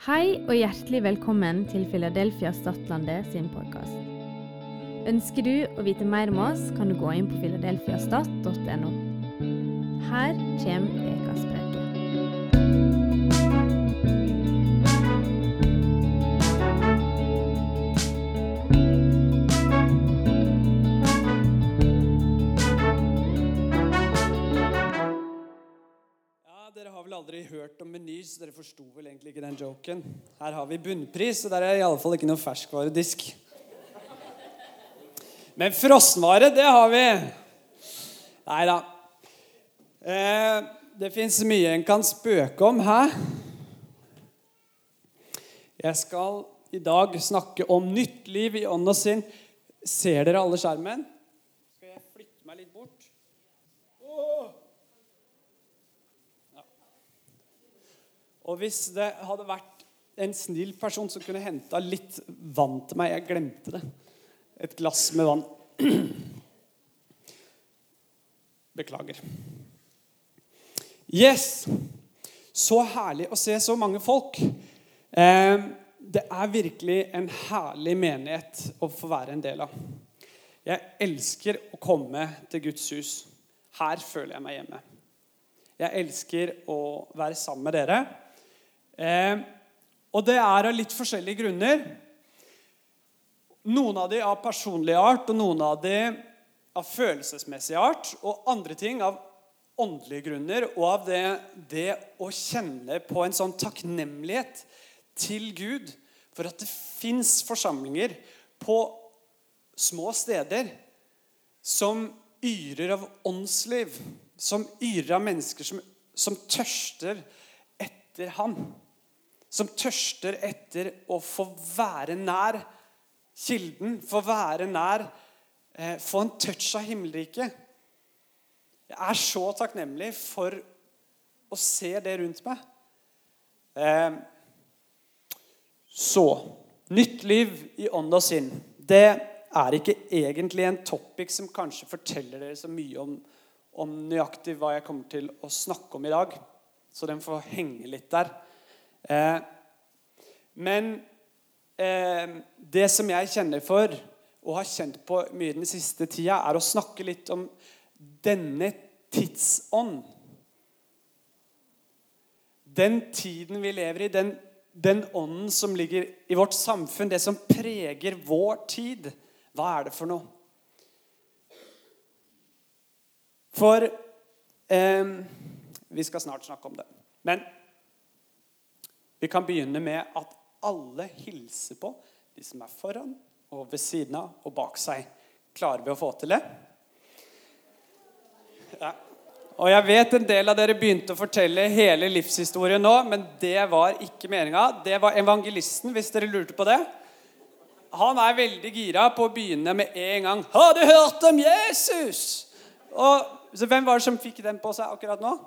Hei og hjertelig velkommen til Philadelphia Stadlandet sin podkast. Ønsker du å vite mer om oss, kan du gå inn på filadelfiastat.no. Her kommer ukas preke. Aldri hørt om Meny, så dere forsto vel egentlig ikke den joken. Her har vi bunnpris, og der er i alle fall ikke noen ferskvaredisk. Men frossenvare, det har vi. Nei da. Eh, det fins mye en kan spøke om her. Jeg skal i dag snakke om nytt liv i ånd og sinn. Ser dere alle skjermen? Skal jeg flytte meg litt bort? Og hvis det hadde vært en snill person som kunne henta litt vann til meg Jeg glemte det. Et glass med vann. Beklager. Yes! Så herlig å se så mange folk. Eh, det er virkelig en herlig menighet å få være en del av. Jeg elsker å komme til Guds hus. Her føler jeg meg hjemme. Jeg elsker å være sammen med dere. Eh, og det er av litt forskjellige grunner. Noen av de av personlig art, og noen av de av følelsesmessig art. Og andre ting av åndelige grunner, og av det, det å kjenne på en sånn takknemlighet til Gud for at det fins forsamlinger på små steder som yrer av åndsliv, som yrer av mennesker som, som tørster etter Han. Som tørster etter å få være nær kilden, få være nær eh, Få en touch av himmelriket. Jeg er så takknemlig for å se det rundt meg. Eh, så Nytt liv i ånd og sinn. Det er ikke egentlig en topic som kanskje forteller dere så mye om, om nøyaktig hva jeg kommer til å snakke om i dag. Så den får henge litt der. Eh, men eh, det som jeg kjenner for, og har kjent på mye den siste tida, er å snakke litt om denne tidsånd. Den tiden vi lever i, den, den ånden som ligger i vårt samfunn, det som preger vår tid. Hva er det for noe? For eh, Vi skal snart snakke om det. Men vi kan begynne med at alle hilser på de som er foran og ved siden av og bak seg. Klarer vi å få til det? Ja. Og jeg vet en del av dere begynte å fortelle hele livshistorien nå, men det var ikke meninga. Det var evangelisten, hvis dere lurte på det. Han er veldig gira på å begynne med en gang. 'Har du hørt om Jesus?' Og, så Hvem var det som fikk den på seg akkurat nå?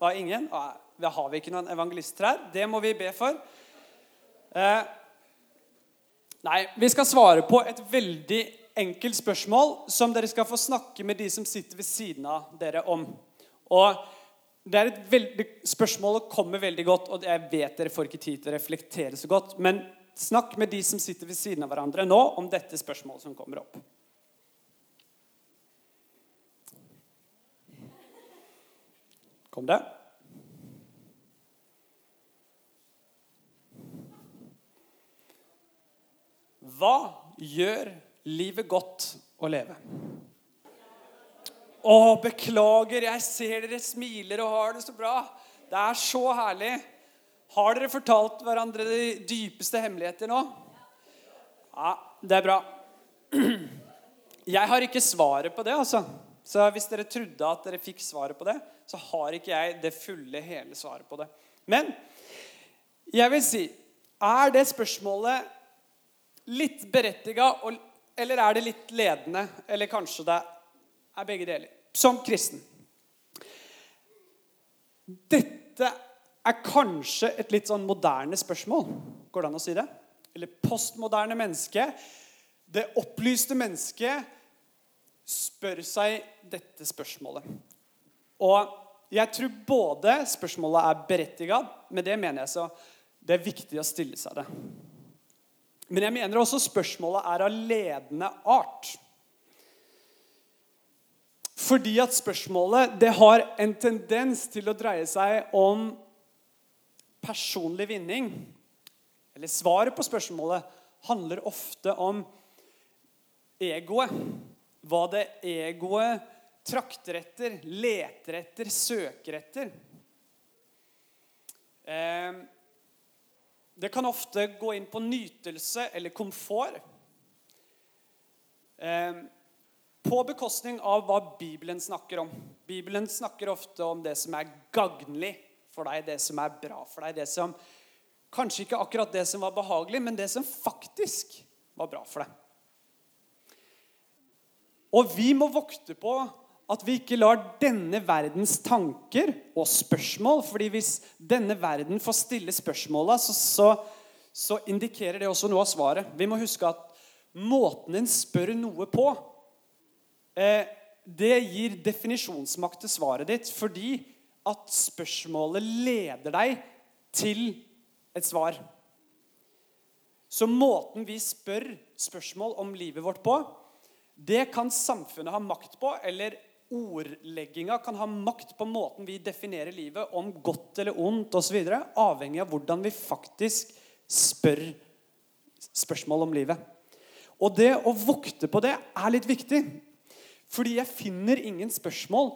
Var ingen? Da har vi ikke noen evangelister her. Det må vi be for. Eh, nei, vi skal svare på et veldig enkelt spørsmål som dere skal få snakke med de som sitter ved siden av dere om. Og det er et veldig, Spørsmålet kommer veldig godt, og jeg vet dere får ikke tid til å reflektere så godt. Men snakk med de som sitter ved siden av hverandre nå, om dette spørsmålet som kommer opp. Kom det? Hva gjør livet godt å leve? Å, beklager, jeg ser dere smiler og har det så bra. Det er så herlig. Har dere fortalt hverandre de dypeste hemmeligheter nå? Ja, det er bra. Jeg har ikke svaret på det, altså. Så hvis dere trodde at dere fikk svaret på det, så har ikke jeg det fulle, hele svaret på det. Men jeg vil si Er det spørsmålet litt berettiga, eller er det litt ledende? Eller kanskje det er begge deler. Som kristen. Dette er kanskje et litt sånn moderne spørsmål. Går det an å si det? Eller postmoderne menneske. Det opplyste mennesket spør seg dette spørsmålet. Og jeg tror både spørsmålet er berettiget, med det mener jeg så det er viktig å stille seg det. Men jeg mener også spørsmålet er av ledende art. Fordi at spørsmålet det har en tendens til å dreie seg om personlig vinning. Eller svaret på spørsmålet handler ofte om egoet. Hva det egoet trakter etter, leter etter, søker etter. Eh, det kan ofte gå inn på nytelse eller komfort. Eh, på bekostning av hva Bibelen snakker om. Bibelen snakker ofte om det som er gagnlig for deg, det som er bra for deg. det som Kanskje ikke akkurat det som var behagelig, men det som faktisk var bra for deg. Og vi må vokte på at vi ikke lar denne verdens tanker og spørsmål fordi hvis denne verden får stille spørsmåla, så, så, så, indikerer det også noe av svaret. Vi må huske at måten en spør noe på, eh, det gir definisjonsmakt til svaret ditt fordi at spørsmålet leder deg til et svar. Så måten vi spør spørsmål om livet vårt på, det kan samfunnet ha makt på, eller ordlegginga kan ha makt på måten vi definerer livet, om godt eller ondt osv., avhengig av hvordan vi faktisk spør spørsmål om livet. Og det å vokte på det er litt viktig. Fordi jeg finner ingen spørsmål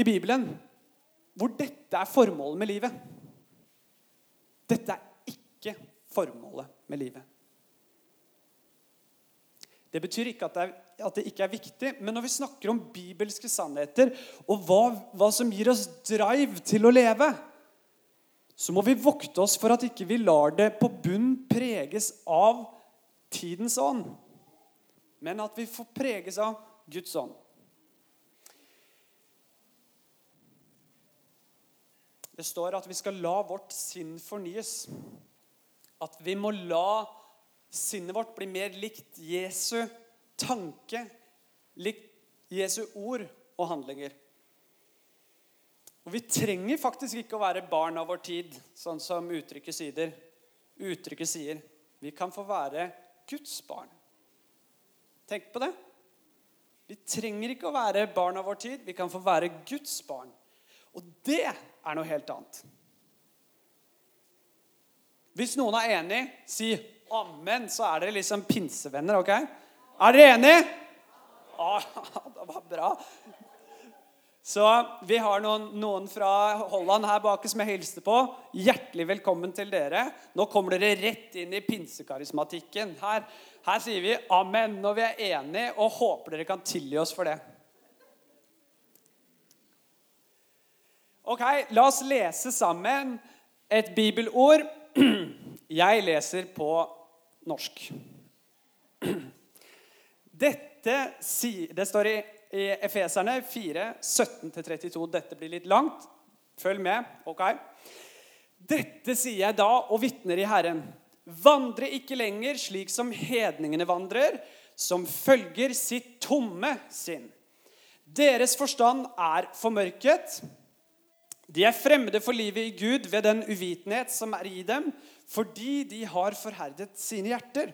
i Bibelen hvor dette er formålet med livet. Dette er ikke formålet med livet. Det betyr ikke at det, er, at det, ikke er viktig, men når vi snakker om bibelske sannheter og hva, hva, som gir oss drive til å leve, så må vi vokte oss for at ikke vi lar det på bunn preges av tidens ånd, men at vi får preges av Guds ånd. Det står at vi skal la vårt sinn fornyes. At vi må la sinnet vårt bli mer likt Jesu tanke, lik Jesu ord og handlinger. Og Vi trenger faktisk ikke å være barn av vår tid, sånn som uttrykket sier. Uttrykket sier vi kan få være Guds barn. Tenk på det. Vi trenger ikke å være barn av vår tid. Vi kan få være Guds barn. Og det er noe helt annet. Hvis noen er enig, si Amen, så er dere liksom pinsevenner, OK? Er dere enige? Ah, det var bra. Så vi har noen, noen, fra Holland her bak som jeg hilste på. Hjertelig velkommen til dere. Nå kommer dere rett inn i pinsekarismatikken. Her, her sier vi amen når vi er enige, og håper dere kan tilgi oss for det. Ok, La oss lese sammen et bibelord. Jeg leser på norsk. Dette Det står i, i Efeserne 4, 17-32. Dette blir litt langt. Følg med. ok? Dette sier jeg da og vitner i Herren. Vandre ikke lenger slik som hedningene vandrer, som følger sitt tomme sinn. Deres forstand er formørket. De er fremmede for livet i Gud ved den uvitenhet som er i dem, fordi de har forherdet sine hjerter.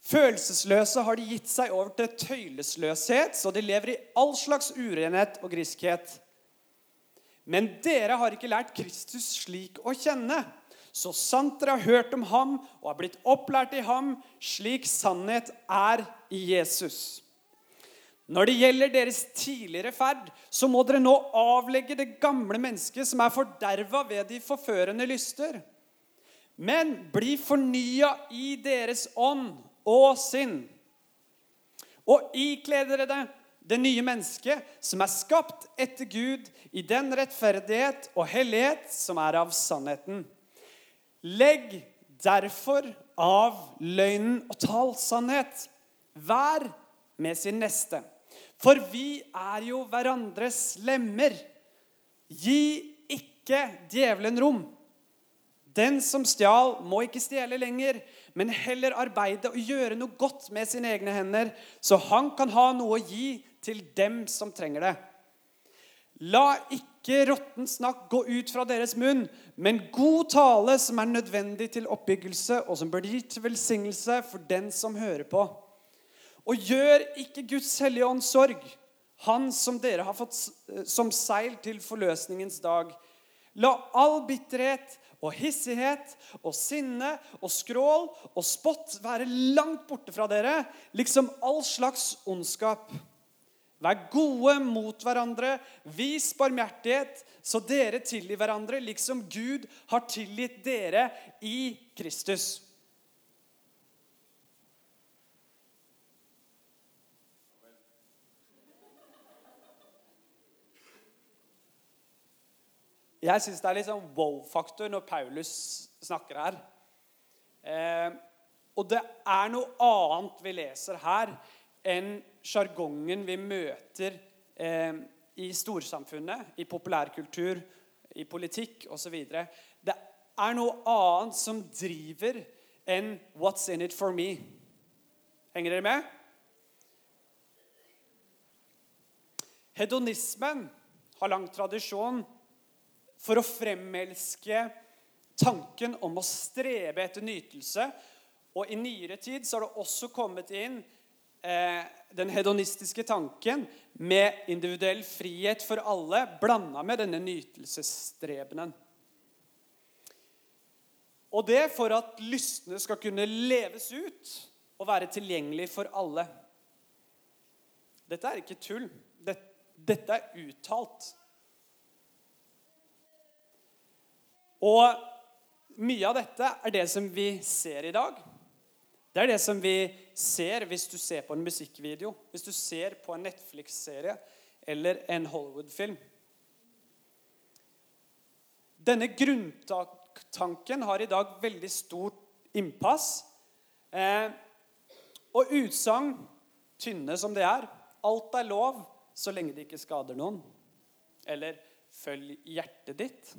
Følelsesløse har de gitt seg over til tøylesløshet, så de lever i all slags urenhet og griskhet. Men dere har ikke lært Kristus slik å kjenne. Så sant dere har hørt om ham og har blitt opplært i ham, slik sannhet er i Jesus. Når det gjelder deres tidligere ferd, så må dere nå avlegge det gamle mennesket som er forderva ved de forførende lyster. Men bli fornya i deres ånd og sinn. Og ikle dere det, nye mennesket, som er skapt etter Gud i den rettferdighet og hellighet som er av sannheten. Legg derfor av løgnen og tal sannhet. Vær med sin neste. For vi er jo hverandres lemmer. Gi ikke djevelen rom. Den som stjal, må ikke stjele lenger, men heller arbeide og gjøre noe godt med sine egne hender, så han kan ha noe å gi til dem som trenger det. La ikke råtten snakk gå ut fra deres munn, men god tale som er nødvendig til oppbyggelse, og som bør gi til velsignelse for den som hører på. Og gjør ikke Guds hellige ånd sorg, han som dere har fått som seil til forløsningens dag. La all bitterhet og hissighet og sinne og skrål og spott være langt borte fra dere, liksom all slags ondskap. Vær gode mot hverandre, vis barmhjertighet, så dere tilgir hverandre, liksom Gud har tilgitt dere i Kristus. Jeg syns det er litt sånn wow-faktor når Paulus snakker her. Eh, og det er noe annet vi leser her enn sjargongen vi møter eh, i storsamfunnet, i populærkultur, i politikk osv. Det er noe annet som driver enn 'what's in it for me'. Henger dere med? Hedonismen har lang tradisjon for å fremelske tanken om å strebe etter nytelse. Og i nyere tid så har det også kommet inn eh, den hedonistiske tanken med individuell frihet for alle, blanda med denne nytelsesstrebenen. Og det for at lystne skal kunne leves ut og være tilgjengelig for alle. Dette er ikke tull. Dette er uttalt. Og mye av dette er det som vi ser i dag. Det er det som vi ser hvis du ser på en musikkvideo, hvis du ser på en Netflix-serie eller en Hollywood-film. Denne grunntanken har i dag veldig stort innpass. Eh, og utsagn, tynne som det er, alt er lov så lenge det ikke skader noen. Eller følg hjertet ditt.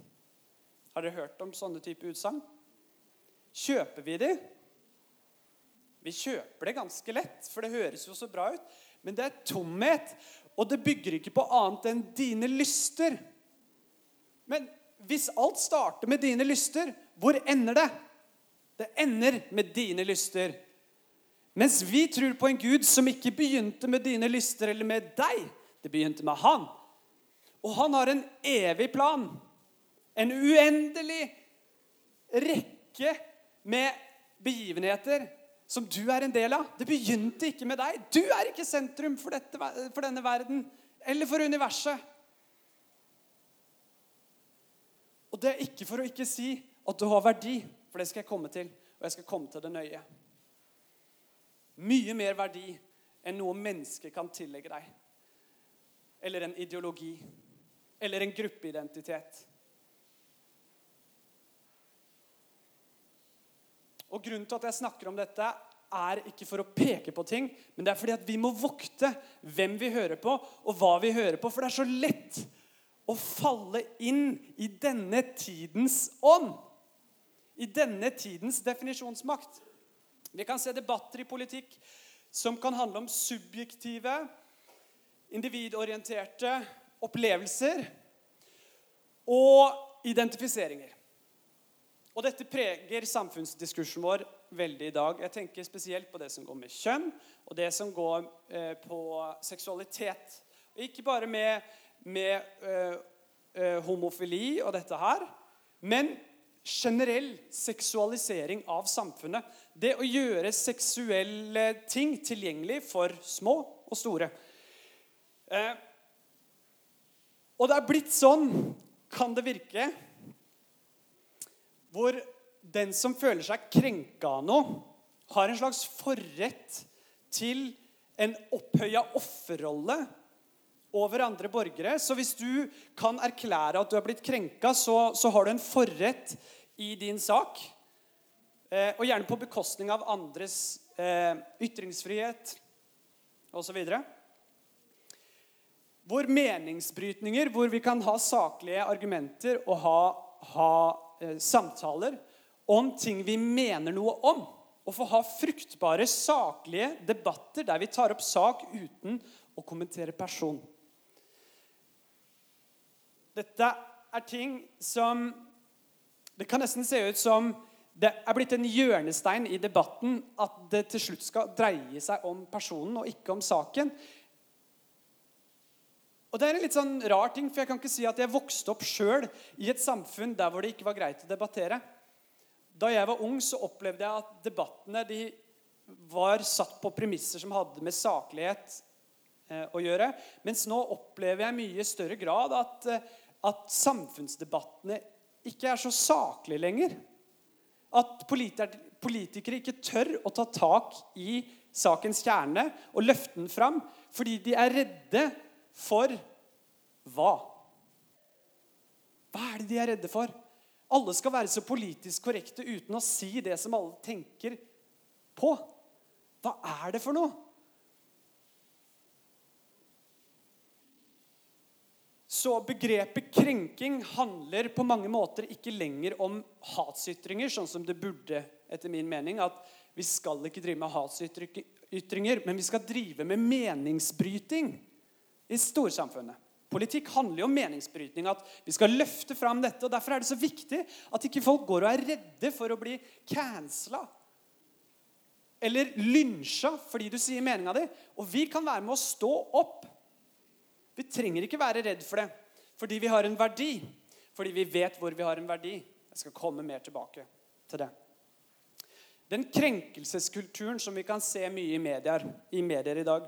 Har dere hørt om sånne type utsagn? Kjøper vi de? Vi kjøper det ganske lett, for det høres jo så bra ut. Men det er tomhet, og det bygger ikke på annet enn dine lyster. Men hvis alt starter med dine lyster, hvor ender det? Det ender med dine lyster. Mens vi tror på en Gud som ikke begynte med dine lyster eller med deg. Det begynte med han. Og han har en evig plan. En uendelig rekke med begivenheter som du er en del av. Det begynte ikke med deg. Du er ikke sentrum for, dette, for denne verden eller for universet. Og det er ikke for å ikke si at du har verdi, for det skal jeg komme til. Og jeg skal komme til det nøye. Mye mer verdi enn noe menneske kan tillegge deg. Eller en ideologi. Eller en gruppeidentitet. Og Grunnen til at jeg snakker om dette, er ikke for å peke på ting, men det er fordi at vi må vokte hvem vi hører på, og hva vi hører på. For det er så lett å falle inn i denne tidens ånd. I denne tidens definisjonsmakt. Vi kan se debatter i politikk som kan handle om subjektive, individorienterte opplevelser og identifiseringer. Og dette preger samfunnsdiskursen vår veldig i dag. Jeg tenker spesielt på det som går med kjønn, og det som går eh, på seksualitet. Og ikke bare med, med eh, eh, homofili og dette her, men generell seksualisering av samfunnet. Det å gjøre seksuelle ting tilgjengelig for små og store. Eh, og det er blitt sånn, kan det virke, hvor den som føler seg krenka av noe, har en slags forrett til en opphøya offerrolle over andre borgere. Så hvis du kan erklære at du er blitt krenka, så, så har du en forrett i din sak. Eh, og gjerne på bekostning av andres eh, ytringsfrihet osv. Hvor meningsbrytninger, hvor vi kan ha saklige argumenter og ha, ha samtaler om ting vi mener noe om. Og få ha fruktbare, saklige debatter der vi tar opp sak uten å kommentere person. Dette er ting som Det kan nesten se ut som det er blitt en hjørnestein i debatten at det til slutt skal dreie seg om personen og ikke om saken. Og Det er en litt sånn rar ting, for jeg kan ikke si at jeg vokste opp sjøl i et samfunn der hvor det ikke var greit å debattere. Da jeg var ung, så opplevde jeg at debattene de var satt på premisser som hadde med saklighet eh, å gjøre. Mens nå opplever jeg mye større grad at, eh, at samfunnsdebattene ikke er så saklige lenger. At politikere ikke tør å ta tak i sakens kjerne og løfte den fram fordi de er redde for hva? Hva er det de er redde for? Alle skal være så politisk korrekte uten å si det som alle tenker på. Hva er det for noe? Så begrepet krenking handler på mange måter ikke lenger om hatsytringer, sånn som det burde, etter min mening. At vi skal ikke drive med hatsytringer, men vi skal drive med meningsbryting i storsamfunnet. Politikk handler jo om meningsbrytning, at vi skal løfte fram dette. og Derfor er det så viktig at ikke folk går og er redde for å bli cancela. Eller lynsja fordi du sier meninga di. Og vi kan være med å stå opp. Vi trenger ikke være redd for det, fordi vi har en verdi. Fordi vi vet hvor vi har en verdi. Jeg skal komme mer tilbake til det. Den krenkelseskulturen som vi kan se mye i medier i, medier i dag,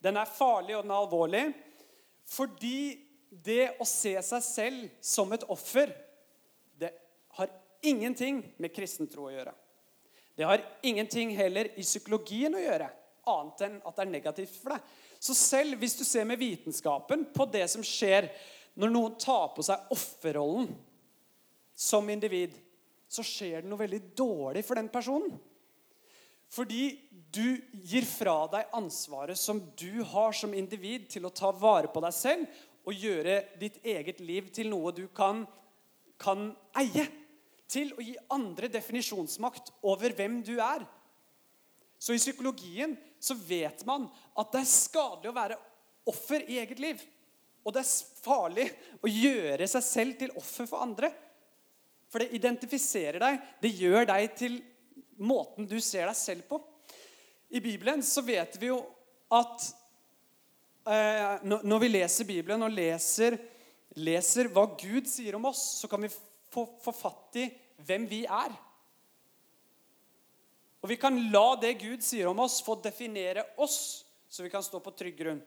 den er farlig og den er alvorlig fordi det å se seg selv som et offer, det har ingenting med kristen tro å gjøre. Det har ingenting heller i psykologien å gjøre, annet enn at det er negativt for deg. Så selv hvis du ser med vitenskapen på det som skjer når noen tar på seg offerrollen som individ, så skjer det noe veldig dårlig for den personen. Fordi du gir fra deg ansvaret som du har som individ til å ta vare på deg selv og gjøre ditt eget liv til noe du kan, kan eie. Til å gi andre definisjonsmakt over hvem du er. Så i psykologien så vet man at det er skadelig å være offer i eget liv. Og det er farlig å gjøre seg selv til offer for andre. For det identifiserer deg. Det gjør deg til måten du ser deg selv på. I Bibelen så vet vi jo at eh, når vi leser Bibelen og leser, leser, hva Gud sier om oss, så kan vi få, få fatt i hvem vi er. Og vi kan la det Gud sier om oss, få definere oss, så vi kan stå på trygg grunn.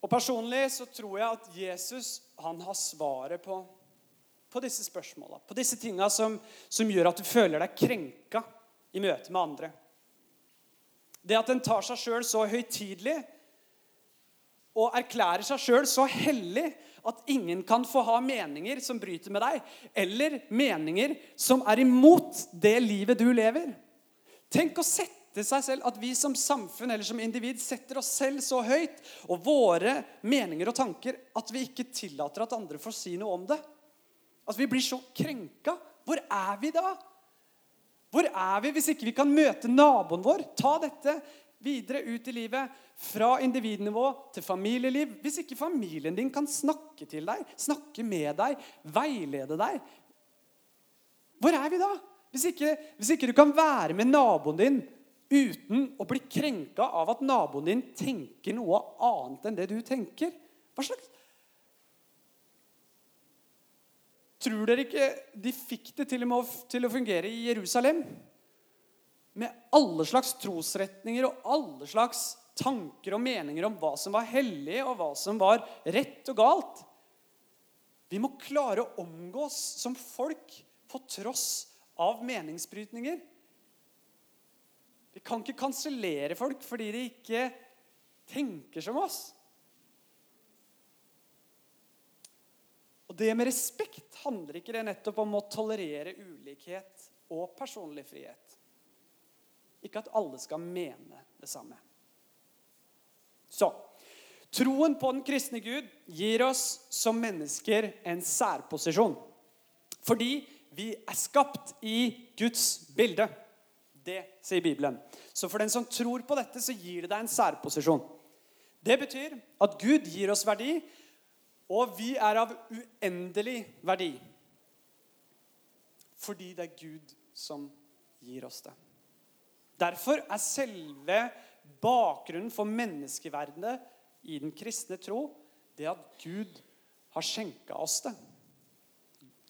Og Personlig så tror jeg at Jesus han har svaret på på disse spørsmåla, på disse tinga som, som, gjør at du føler deg krenka i møte med andre. Det at en tar seg sjøl så høytidelig og erklærer seg sjøl så hellig at ingen kan få ha meninger som bryter med deg, eller meninger som er imot det livet du lever. Tenk å sette seg selv, At vi som samfunn eller som individ setter oss selv så høyt og våre meninger og tanker at vi ikke tillater at andre får si noe om det. At vi blir så krenka. Hvor er vi da? Hvor er vi hvis ikke vi kan møte naboen vår? Ta dette videre ut i livet, fra individnivå til familieliv. Hvis ikke familien din kan snakke til deg, snakke med deg, veilede deg Hvor er vi da? Hvis ikke, hvis ikke du kan være med naboen din uten å bli krenka av at naboen din tenker noe annet enn det du tenker. Hva slags, Tror dere ikke de fikk det til, til å fungere i Jerusalem? Med alle slags trosretninger og alle slags tanker og meninger om hva som var hellig, og hva som var rett og galt. Vi må klare å omgås som folk på tross av meningsbrytninger. Vi kan ikke kansellere folk fordi de ikke tenker som oss. Og det med respekt handler ikke det nettopp om å tolerere ulikhet og personlig frihet. Ikke at alle skal mene det samme. Så troen på den kristne Gud gir oss som mennesker en særposisjon. Fordi vi er skapt i Guds bilde. Det sier Bibelen. Så for den som tror på dette, så gir det deg en særposisjon. Det betyr at Gud gir oss verdi, og vi er av uendelig verdi. Fordi det er Gud som gir oss det. Derfor er selve bakgrunnen for menneskeverdet i den kristne tro det at Gud har skjenka oss det.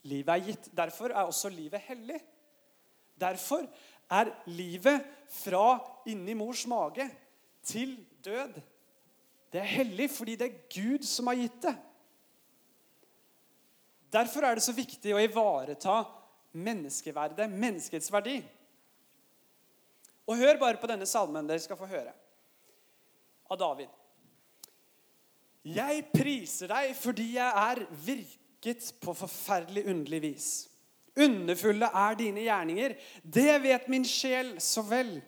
Livet er gitt. Derfor er også livet hellig. Derfor er livet fra inni mors mage til død Det er hellig fordi det er Gud som har gitt det. Derfor er det så viktig å ivareta menneskeverdet, menneskets verdi. Og hør bare på denne salmen dere skal få høre. Av David. Jeg priser deg fordi jeg er virket på forferdelig underlig vis. Underfulle er dine gjerninger. Det vet min sjel så vel.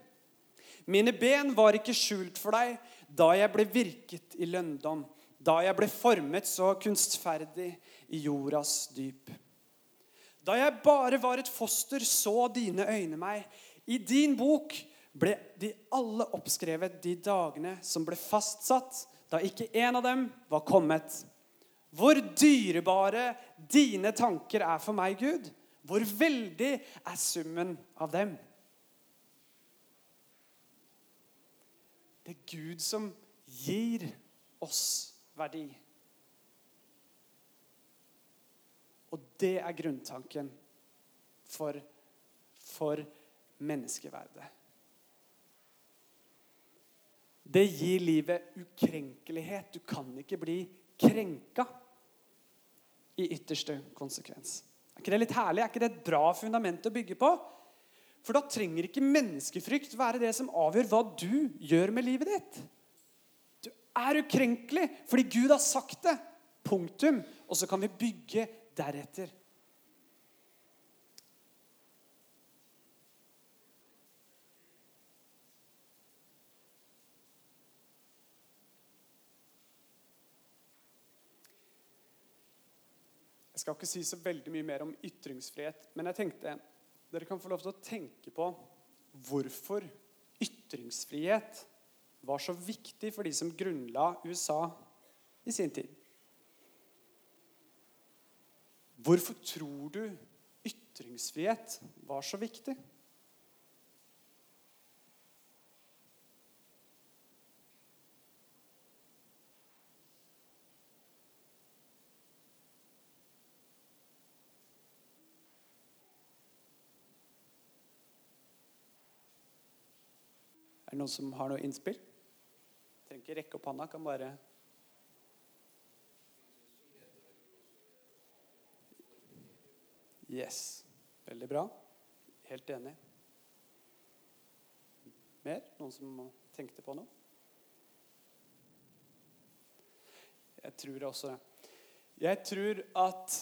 Mine ben var ikke skjult for deg da jeg ble virket i lønndom, da jeg ble formet så kunstferdig i jordas dyp. Da jeg bare var et foster, så dine øyne meg. I din bok ble de alle oppskrevet, de dagene som ble fastsatt, da ikke en av dem var kommet. Hvor dyrebare dine tanker er for meg, Gud. Hvor veldig er summen av dem? Det er Gud som gir oss verdi. Og det er grunntanken for, for menneskeverdet. Det gir livet ukrenkelighet. Du kan ikke bli krenka i ytterste konsekvens. Er ikke det litt herlig? Er ikke det et bra fundament å bygge på? For da trenger ikke menneskefrykt være det som avgjør hva du gjør med livet ditt. Er ukrenkelig fordi Gud har sagt det. Punktum. Og så kan vi bygge deretter. Jeg skal ikke si så veldig mye mer om ytringsfrihet, men jeg tenkte dere kan få lov til å tenke på hvorfor ytringsfrihet var så viktig for de som grunnla USA i sin tid. Hvorfor tror du ytringsfrihet var så viktig? Er det noen som har noe innspill? Trenger ikke rekke opp hånda, kan bare Yes. Veldig bra. Helt enig. Mer? Noen som tenkte på noe? Jeg tror også det. Jeg tror at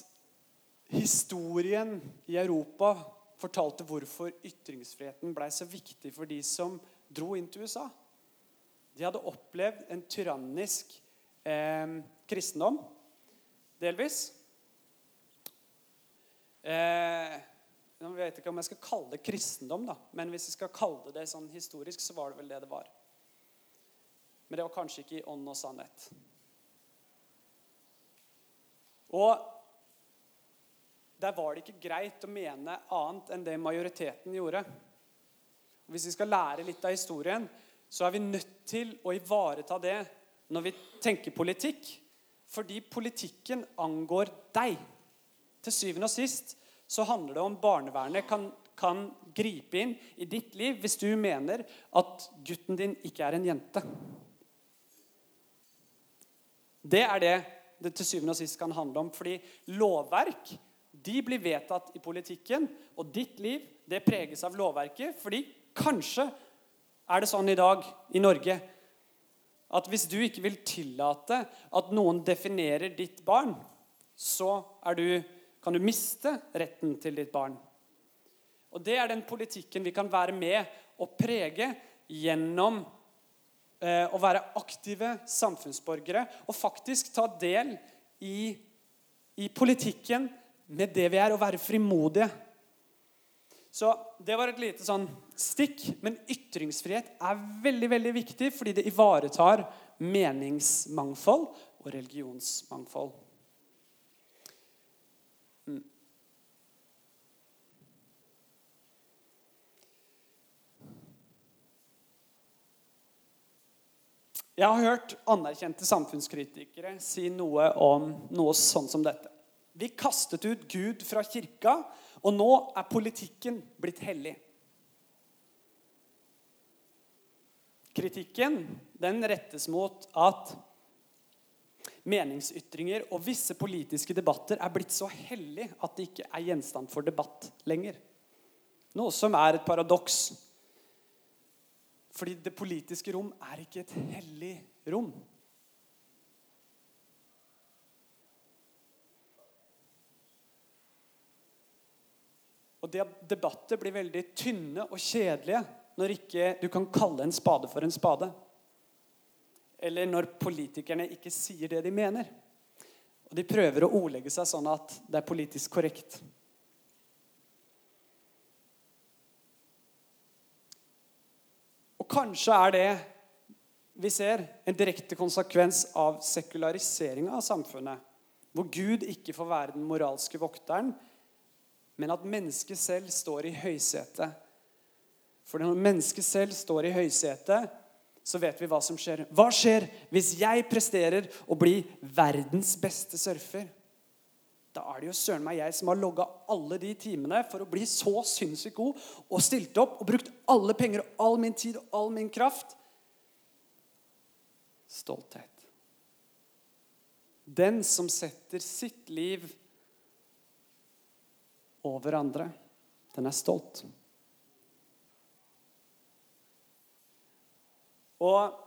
historien i Europa fortalte hvorfor ytringsfriheten blei så viktig for de som dro inn til USA. De hadde opplevd en tyrannisk eh, kristendom, delvis. Eh, jeg vet ikke om jeg skal kalle det kristendom, da. men hvis jeg skal kalle det sånn historisk, så var det vel det det var. Men det var kanskje ikke i ånd og sannhet. Og der var det ikke greit å mene annet enn det majoriteten gjorde. Hvis vi skal lære litt av historien, så er vi nødt til å ivareta det når vi tenker politikk. Fordi politikken angår deg. Til syvende og sist så handler det om barnevernet kan, kan gripe inn i ditt liv hvis du mener at gutten din ikke er en jente. Det er det det til syvende og sist kan handle om. Fordi lovverk de blir vedtatt i politikken, og ditt liv det preges av lovverket. fordi Kanskje er det sånn i dag i Norge at hvis du ikke vil tillate at noen definerer ditt barn, så du, kan du miste retten til ditt barn. Og Det er den politikken vi kan være med og prege gjennom eh, å være aktive samfunnsborgere og faktisk ta del i, i politikken med det vi er, å være frimodige. Så Det var et lite sånn stikk. Men ytringsfrihet er veldig veldig viktig fordi det ivaretar meningsmangfold og religionsmangfold. Mm. Jeg har hørt anerkjente samfunnskritikere si noe om noe sånn som dette. Vi kastet ut Gud fra kirka, og nå er politikken blitt hellig. Kritikken den rettes mot at meningsytringer og visse politiske debatter er blitt så hellig at det ikke er gjenstand for debatt lenger. Noe som er et paradoks. Fordi det politiske rom er ikke et hellig rom. Og debatter blir veldig tynne og kjedelige når ikke du kan kalle en spade for en spade. Eller når politikerne ikke sier det de mener. Og de prøver å ordlegge seg sånn at det er politisk korrekt. Og kanskje er det vi ser, en direkte konsekvens av sekulariseringa av samfunnet. Hvor Gud ikke får være den moralske vokteren, men at mennesket selv står i høysetet. For når mennesket selv står i høysetet, så vet vi hva som skjer. Hva skjer hvis jeg presterer å bli verdens beste surfer? Da er det jo søren meg jeg som har logga alle de timene for å bli så sinnssykt god og stilt opp og brukt alle penger og all min tid og all min kraft. Stolthet. Den som setter sitt liv over andre. Den er stolt. Og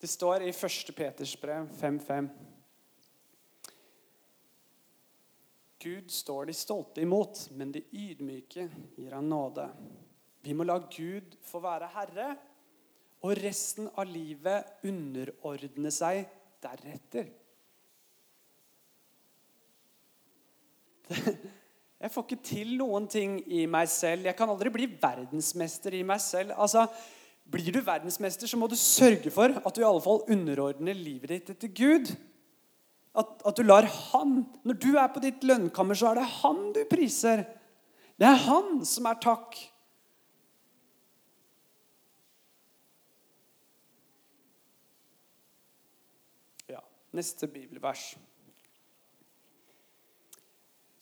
det står i 1. Peters brev 5.5 Gud står de stolte imot, men de ydmyke gir han nåde. Vi må la Gud få være herre, og resten av livet underordne seg deretter. Jeg får ikke til noen ting i meg selv. Jeg kan aldri bli verdensmester i meg selv. Altså, Blir du verdensmester, så må du sørge for at du i alle fall underordner livet ditt etter Gud. At, at du lar Han Når du er på ditt lønnkammer, så er det Han du priser. Det er Han som er takk. Ja, neste bibelvers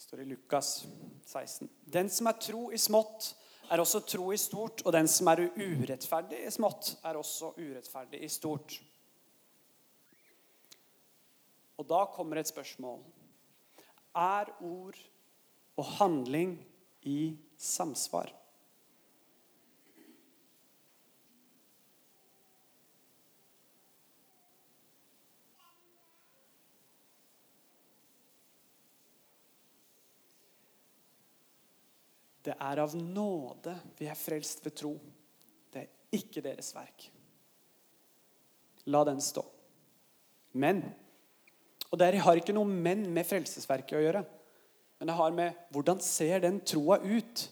står i Lukas 16. Den som er tro i smått, er også tro i stort. Og den som er urettferdig i smått, er også urettferdig i stort. Og da kommer et spørsmål. Er ord og handling i samsvar? Det er av nåde vi er frelst ved tro. Det er ikke deres verk. La den stå. Men Og det har ikke noe men med frelsesverket å gjøre. Men det har med hvordan ser den troa ut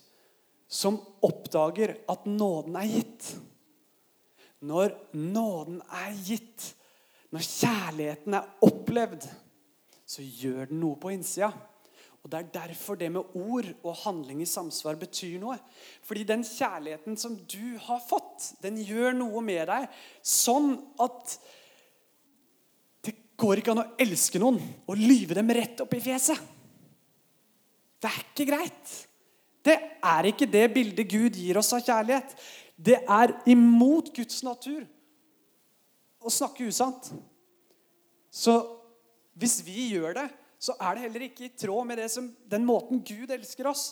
som oppdager at nåden er gitt. Når nåden er gitt, når kjærligheten er opplevd, så gjør den noe på innsida. Og Det er derfor det med ord og handling i samsvar betyr noe. Fordi den kjærligheten som du har fått, den gjør noe med deg sånn at det går ikke an å elske noen og lyve dem rett opp i fjeset. Det er ikke greit. Det er ikke det bildet Gud gir oss av kjærlighet. Det er imot Guds natur å snakke usant. Så hvis vi gjør det, så er det heller ikke i tråd med som, den måten Gud elsker oss.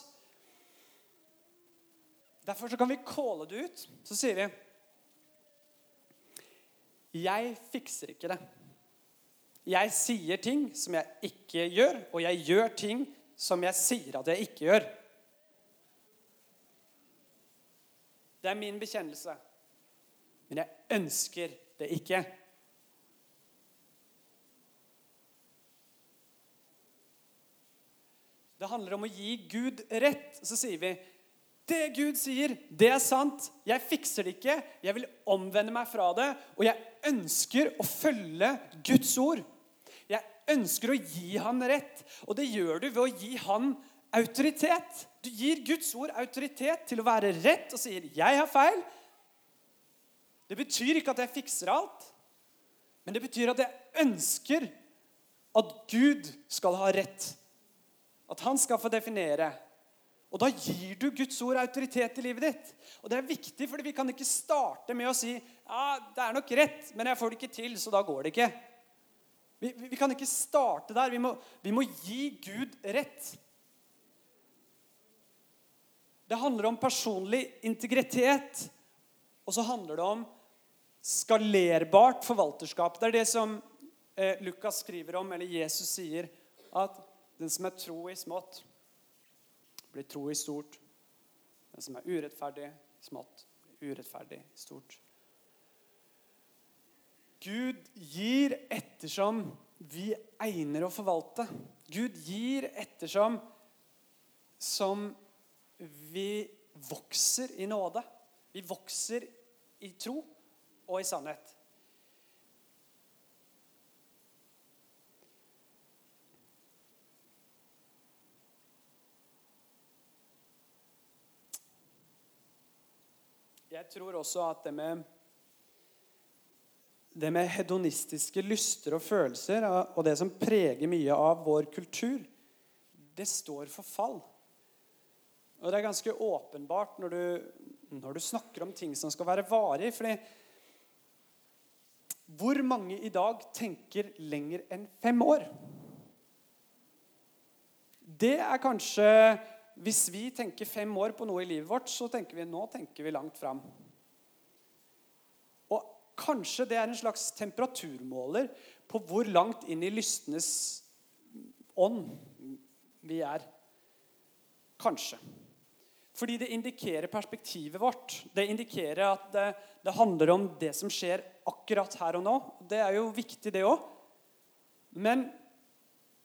Derfor så kan vi calle det ut. Så sier vi Jeg fikser ikke det. Jeg sier ting som jeg ikke gjør, og jeg gjør ting som jeg sier at jeg ikke gjør. Det er min bekjennelse. Men jeg ønsker det ikke. Det handler om å gi Gud rett. Så sier vi Det Gud sier, det er sant. Jeg fikser det ikke. Jeg vil omvende meg fra det. Og jeg ønsker å følge Guds ord. Jeg ønsker å gi han rett. Og det gjør du ved å gi han autoritet. Du gir Guds ord autoritet til å være rett og sier 'jeg har feil'. Det betyr ikke at jeg fikser alt, men det betyr at jeg ønsker at Gud skal ha rett. At han skal få definere. Og da gir du Guds ord autoritet i livet ditt. Og det er viktig, for vi kan ikke starte med å si ja, det er nok rett, men jeg får det ikke til, så da går det ikke. Vi, vi kan ikke starte der. Vi må, vi må gi Gud rett. Det handler om personlig integritet, og så handler det om skalerbart forvalterskap. Det er det som eh, Lukas skriver om, eller Jesus sier, at den som er tro i smått, blir tro i stort. Den som er urettferdig smått, blir urettferdig stort. Gud gir ettersom vi egner å forvalte. Gud gir ettersom som vi vokser i nåde. Vi vokser i tro og i sannhet. Jeg tror også at det med det med hedonistiske lyster og følelser og det som preger mye av vår kultur, det står for fall. Og det er ganske åpenbart når du, når du snakker om ting som skal være varig. fordi hvor mange i dag tenker lenger enn fem år? Det er kanskje Hvis vi tenker fem år på noe i livet vårt, så tenker vi nå tenker vi langt fram. Og kanskje det er en slags temperaturmåler på hvor langt inn i lystenes ånd vi er. Kanskje. Fordi det indikerer perspektivet vårt. Det indikerer at det, det, handler om det som skjer akkurat her og nå. Det er jo viktig, det òg. Men,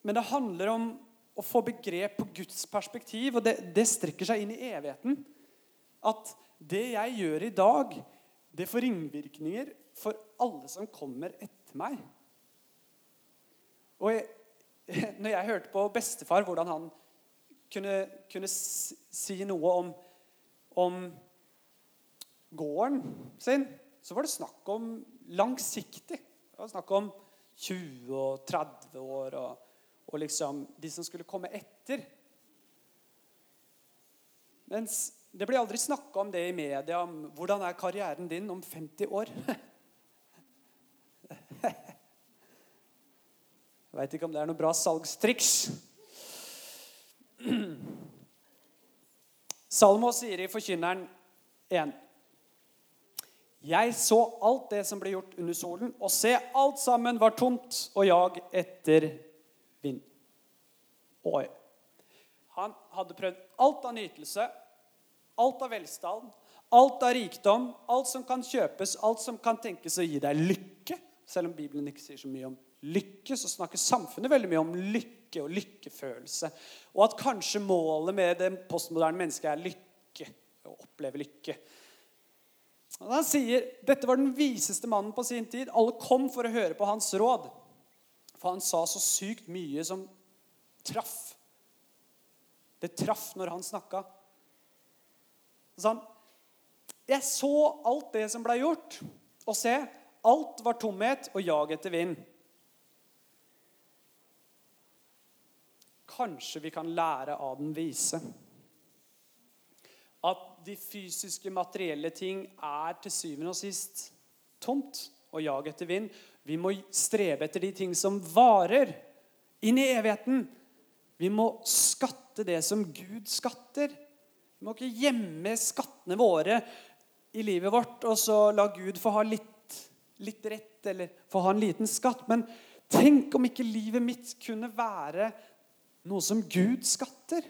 men, det handler om å få begrep på Guds perspektiv, og det, det strekker seg inn i evigheten. At det jeg gjør i dag, det får ringvirkninger for alle som kommer etter meg. Og jeg, når jeg hørte på bestefar, hvordan han kunne, kunne si noe om, om gården sin, så var det snakk om langsiktig. Det var snakk om 20 og 30 år og, og liksom de som skulle komme etter. Mens det blir aldri snakka om det i media, om hvordan er karrieren din om 50 år. Jeg veit ikke om det er noe bra salgstriks. Salmo sier i Forkynneren 1.: Jeg så alt det som ble gjort under solen, og se, alt sammen var tomt og jag etter vind. Oi. Han hadde prøvd alt av nytelse, alt av velstand, alt av rikdom, alt som kan kjøpes, alt som kan tenkes å gi deg lykke. Selv om Bibelen ikke sier så mye om lykke, så snakker samfunnet veldig mye om lykke og lykkefølelse. Og at kanskje målet med det postmoderne mennesket er lykke. Å oppleve lykke. Og han sier dette var den viseste mannen på sin tid. Alle kom for å høre på hans råd. For han sa så sykt mye som traff. Det traff når han snakka. Så han Jeg så alt det som ble gjort, og se, alt var tomhet og jag etter vind. Kanskje vi kan lære av den vise. At de fysiske, materielle ting er til syvende og sist tomt og jag etter vind. Vi må strebe etter de ting som varer inn i evigheten. Vi må skatte det som Gud skatter. Vi må ikke gjemme skattene våre i livet vårt og så la Gud få ha litt, litt rett eller få ha en liten skatt. Men tenk om ikke livet mitt kunne være noe som Gud skatter.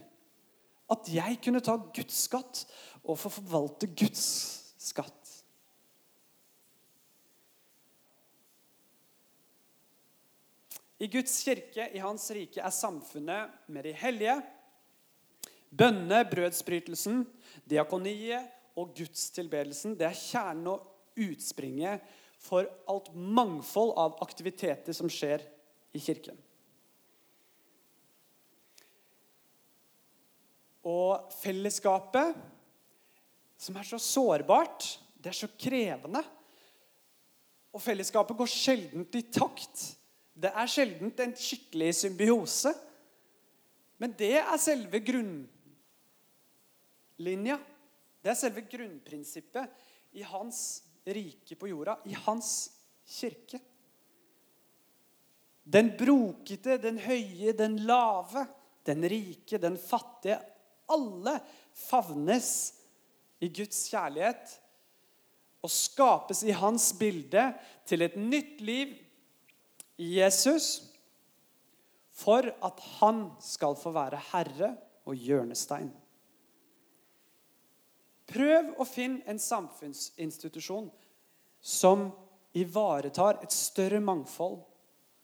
At jeg kunne ta Guds skatt og få forvalte Guds skatt. I Guds kirke, i Hans rike, er samfunnet med de hellige, Bønne, brødsbrytelsen, diakoniet og gudstilbedelsen det er kjernen og utspringet for alt mangfold av aktiviteter som skjer i kirken. Og fellesskapet, som er så sårbart, det er så krevende. Og fellesskapet går sjelden i takt. Det er sjelden en skikkelig symbiose. Men det er selve grunnlinja. Det er selve grunnprinsippet i hans rike på jorda, i hans kirke. Den brokete, den høye, den lave, den rike, den fattige. Alle favnes i Guds kjærlighet og skapes i hans bilde til et nytt liv Jesus for at han skal få være herre og hjørnestein. Prøv å finne en samfunnsinstitusjon som ivaretar et større mangfold,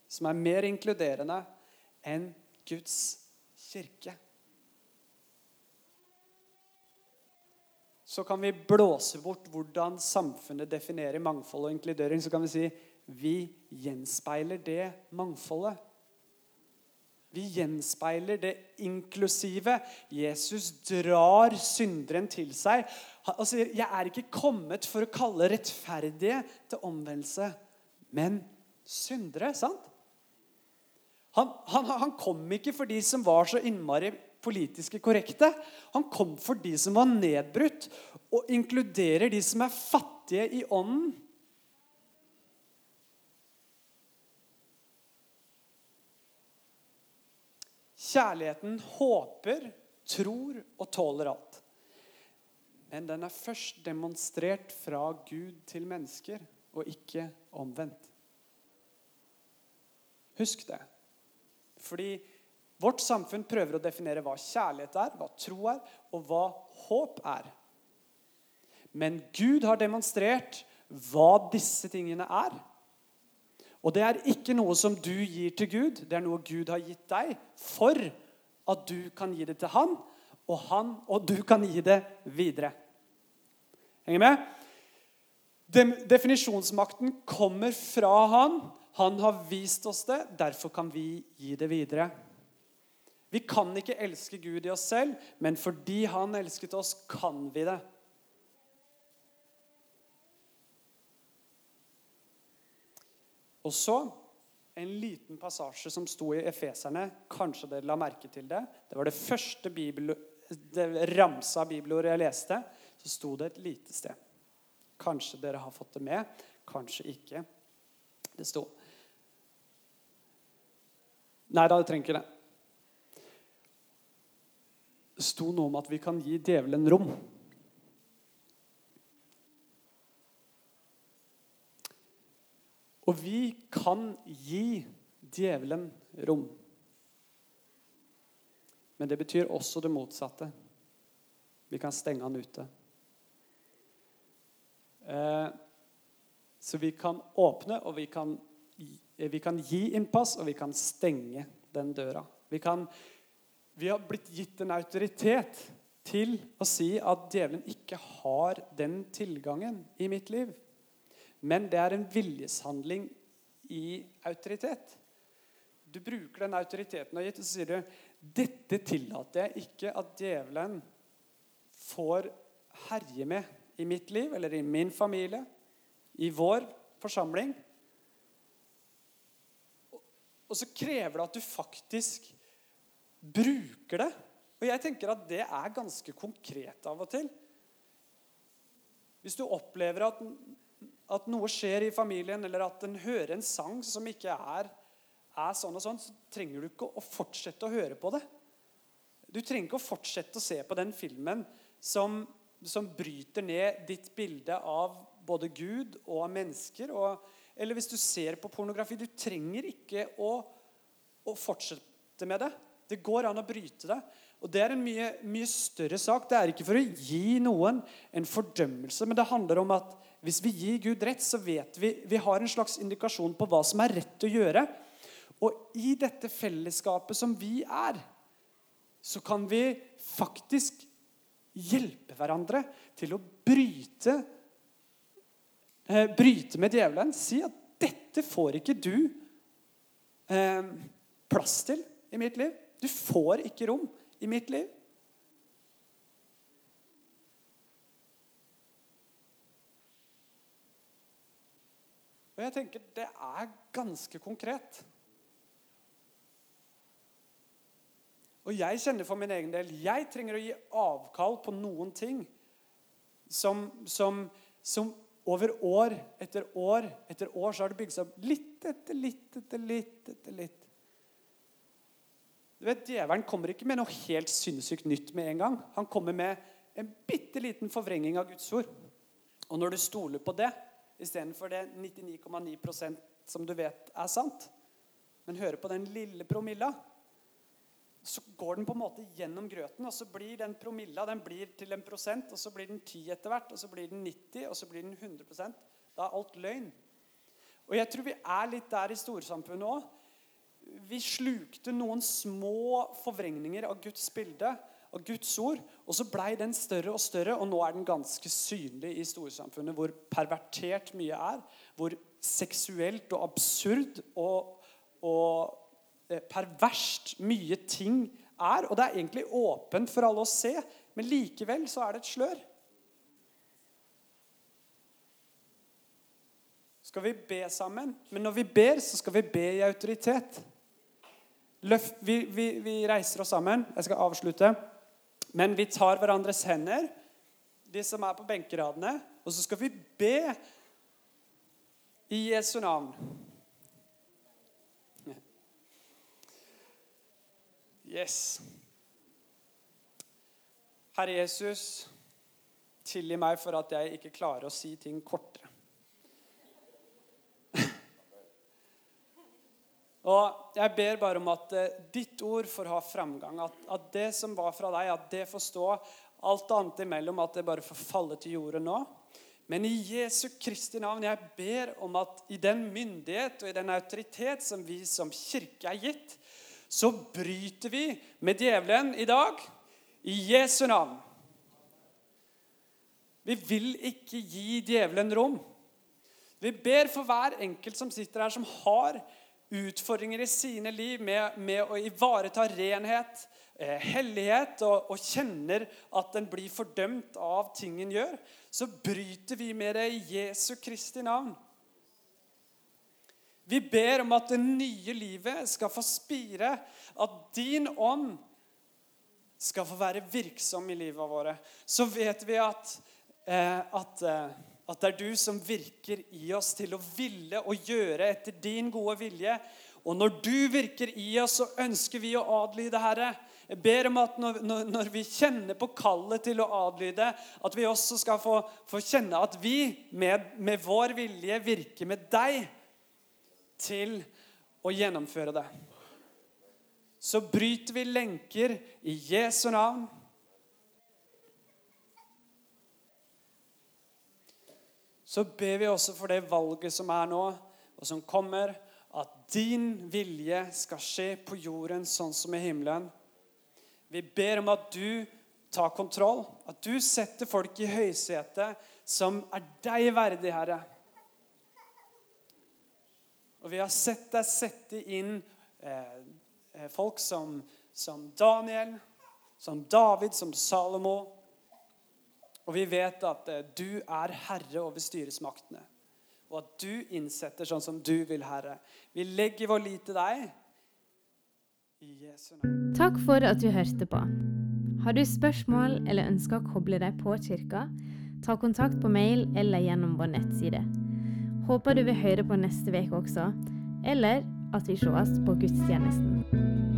som er mer inkluderende enn Guds kirke. Så kan vi blåse bort hvordan samfunnet definerer mangfold og inkludering. Så kan vi si vi gjenspeiler det mangfoldet. Vi gjenspeiler det inklusive. Jesus drar synderen til seg og sier, 'Jeg er ikke kommet for å kalle rettferdige til omvendelse, men syndere.' sant? Han, han, han kom ikke for de som var så innmari politiske korrekte. Han kom for de som var nedbrutt, og inkluderer de som er fattige i ånden. Kjærligheten håper, tror og tåler alt. Men den er først demonstrert fra Gud til mennesker, og ikke omvendt. Husk det. Fordi vårt samfunn prøver å definere hva kjærlighet er, hva tro er, og hva håp er. Men Gud har demonstrert hva disse tingene er. Og det er ikke noe som du gir til Gud, det er noe Gud har gitt deg for at du kan gi det til han, og han og du kan gi det videre. Henger med? Definisjonsmakten kommer fra han. Han har vist oss det, derfor kan vi gi det videre. Vi kan ikke elske Gud i oss selv, men fordi han elsket oss, kan vi det. Og så en liten passasje som sto i Efeserne. Kanskje dere la merke til det. Det var det første bibel, det ramsa bibelordet jeg leste. Så sto det et lite sted. Kanskje dere har fått det med, kanskje ikke. Det sto Nei da, du trenger ikke det. Sto noe om at vi kan gi djevelen rom. Og vi kan gi djevelen rom. Men det betyr også det motsatte. Vi kan stenge han ute. Eh, så vi kan åpne, og vi kan, vi kan gi innpass, og vi kan stenge den døra. Vi, kan, vi har blitt gitt en autoritet til å si at djevelen ikke har den tilgangen i mitt liv. Men det er en viljeshandling i autoritet. Du bruker den autoriteten du har gitt, og så sier du dette tillater jeg ikke at djevelen får herje med i mitt liv eller i min familie, i vår forsamling. Og så krever det at du faktisk bruker det. Og jeg tenker at det er ganske konkret av og til. Hvis du opplever at at noe skjer i familien, eller at en hører en sang som ikke er, er sånn og sånn, så trenger du ikke å fortsette å høre på det. Du trenger ikke å fortsette å se på den filmen som, som bryter ned ditt bilde av både Gud og mennesker. Og, eller hvis du ser på pornografi Du trenger ikke å, å fortsette med det. Det går an å bryte det. Og Det er en mye, mye større sak. Det er ikke for å gi noen en fordømmelse, men det handler om at hvis vi gir Gud rett, så vet vi vi har en slags indikasjon på hva som er rett å gjøre. Og i dette fellesskapet som vi er, så kan vi faktisk hjelpe hverandre til å bryte, eh, bryte med djevelen. Si at 'dette får ikke du eh, plass til i mitt liv'. Du får ikke rom i mitt liv. Og jeg tenker det er ganske konkret. Og jeg kjenner for min egen del jeg trenger å gi avkall på noen ting som, som, som over år etter år etter år så har det bygd seg opp litt etter litt etter litt etter litt. Du vet, Djevelen kommer ikke med noe helt sinnssykt nytt med en gang. Han kommer med en bitte liten forvrenging av Guds ord. Og når du stoler på det istedenfor det 99,9% som du vet er sant, men hører på den lille promilla, så går den på en måte gjennom grøten, og så blir den promilla den blir til en prosent, og så blir den 10 etter hvert, og så blir den 90, og så blir den 100% Da er alt løgn. Og jeg tror vi er litt der i storsamfunnet òg vi slukte noen små forvrengninger av Guds bilde, av Guds ord, og så blei den større og større, og nå er den ganske synlig i storsamfunnet hvor pervertert mye er, hvor seksuelt og absurd og, og eh, perverst mye ting er. Og det er egentlig åpent for alle å se, men likevel så er det et slør. Skal vi be sammen? Men når vi ber, så skal vi be i autoritet. Løft, vi, vi, vi, reiser oss sammen. Jeg skal avslutte. Men vi tar hverandres hender, de som er på benkeradene, og så skal vi be i Jesu navn. Yes. Herre Jesus, tilgi meg for at jeg ikke klarer å si ting kortere. Og Jeg ber bare om at uh, ditt ord får ha framgang. At, at, det som var fra deg, at det får stå. Alt annet imellom, at det bare får falle til jorden nå. Men i Jesu Kristi navn, jeg ber om at i den myndighet og i den autoritet som vi som kirke er gitt, så bryter vi med djevelen i dag i Jesu navn. Vi vil ikke gi djevelen rom. Vi ber for hver enkelt som sitter her, som har utfordringer i sine liv med, med å ivareta renhet, eh, hellighet, og, og, kjenner at den blir fordømt av ting en gjør, så bryter vi med det i Jesu Kristi navn. Vi ber om at det nye livet skal få spire, at din ånd skal få være virksom i livet våre. Så vet vi at, eh, at eh, at det er du som virker i oss til å ville og gjøre etter din gode vilje. Og når du virker i oss, så ønsker vi å adlyde, Herre. Jeg ber om at når, når, vi kjenner på kallet til å adlyde, at vi også skal få, få kjenne at vi med, med, vår vilje virker med deg til å gjennomføre det. Så bryter vi lenker i Jesu navn. Så ber vi også for det valget som er nå, og som kommer, at din vilje skal skje på jorden sånn som i himmelen. Vi ber om at du tar kontroll, at du setter folk i høysetet som er deg verdig, Herre. Og vi har sett deg sette inn eh, eh folk som, som Daniel, som David, som Salomo, og vi vet at eh, du er herre over styresmaktene. Og at du innsetter sånn som du vil, Herre. Vi legger vår lit til deg. I Jesu navn. Takk for at du hørte på. Har du spørsmål eller ønsker å koble deg på kirka, ta kontakt på mail eller gjennom vår nettside. Håper du vil høre på neste uke også, eller at vi sees på gudstjenesten.